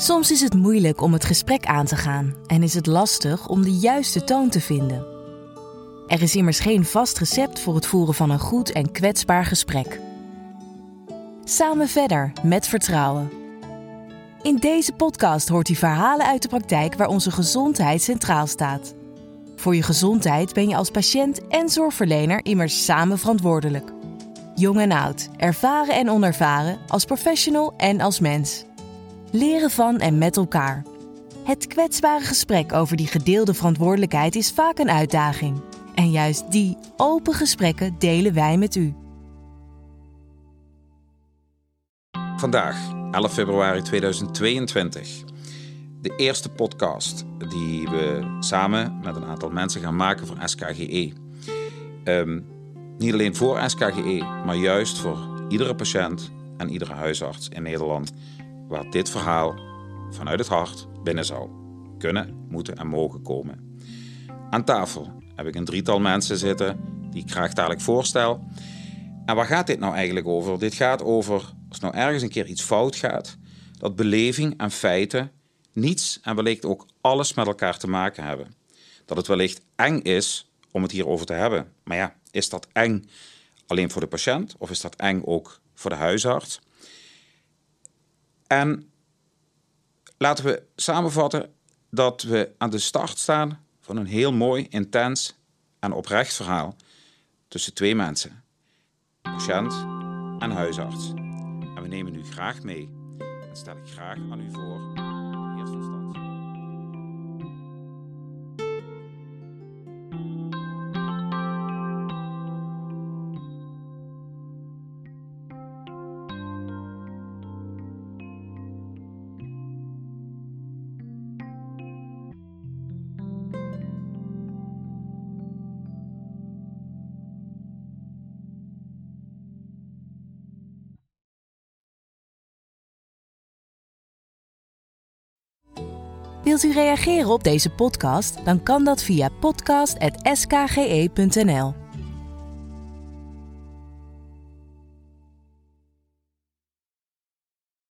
Soms is het moeilijk om het gesprek aan te gaan en is het lastig om de juiste toon te vinden. Er is immers geen vast recept voor het voeren van een goed en kwetsbaar gesprek. Samen verder met vertrouwen. In deze podcast hoort u verhalen uit de praktijk waar onze gezondheid centraal staat. Voor je gezondheid ben je als patiënt en zorgverlener immers samen verantwoordelijk. Jong en oud, ervaren en onervaren, als professional en als mens. Leren van en met elkaar. Het kwetsbare gesprek over die gedeelde verantwoordelijkheid is vaak een uitdaging. En juist die open gesprekken delen wij met u. Vandaag, 11 februari 2022. De eerste podcast die we samen met een aantal mensen gaan maken voor SKGE. Ehm, niet alleen voor SKGE, maar juist voor iedere patiënt en iedere huisarts in Nederland waar dit verhaal vanuit het hart binnen zou kunnen, moeten en mogen komen. Aan tafel heb ik een drietal mensen zitten die ik graag dadelijk voorstel. En waar gaat dit nou eigenlijk over? Dit gaat over als nou ergens een keer iets fout gaat, dat beleving en feiten niets en wellicht ook alles met elkaar te maken hebben. Dat het wellicht eng is om het hierover te hebben. Maar ja, is dat eng alleen voor de patiënt of is dat eng ook voor de huisarts? En laten we samenvatten dat we aan de start staan van een heel mooi, intens en oprecht verhaal tussen twee mensen, patiënt en huisarts. En we nemen u graag mee en stel ik graag aan u voor Wilt u reageren op deze podcast? Dan kan dat via podcast.skge.nl.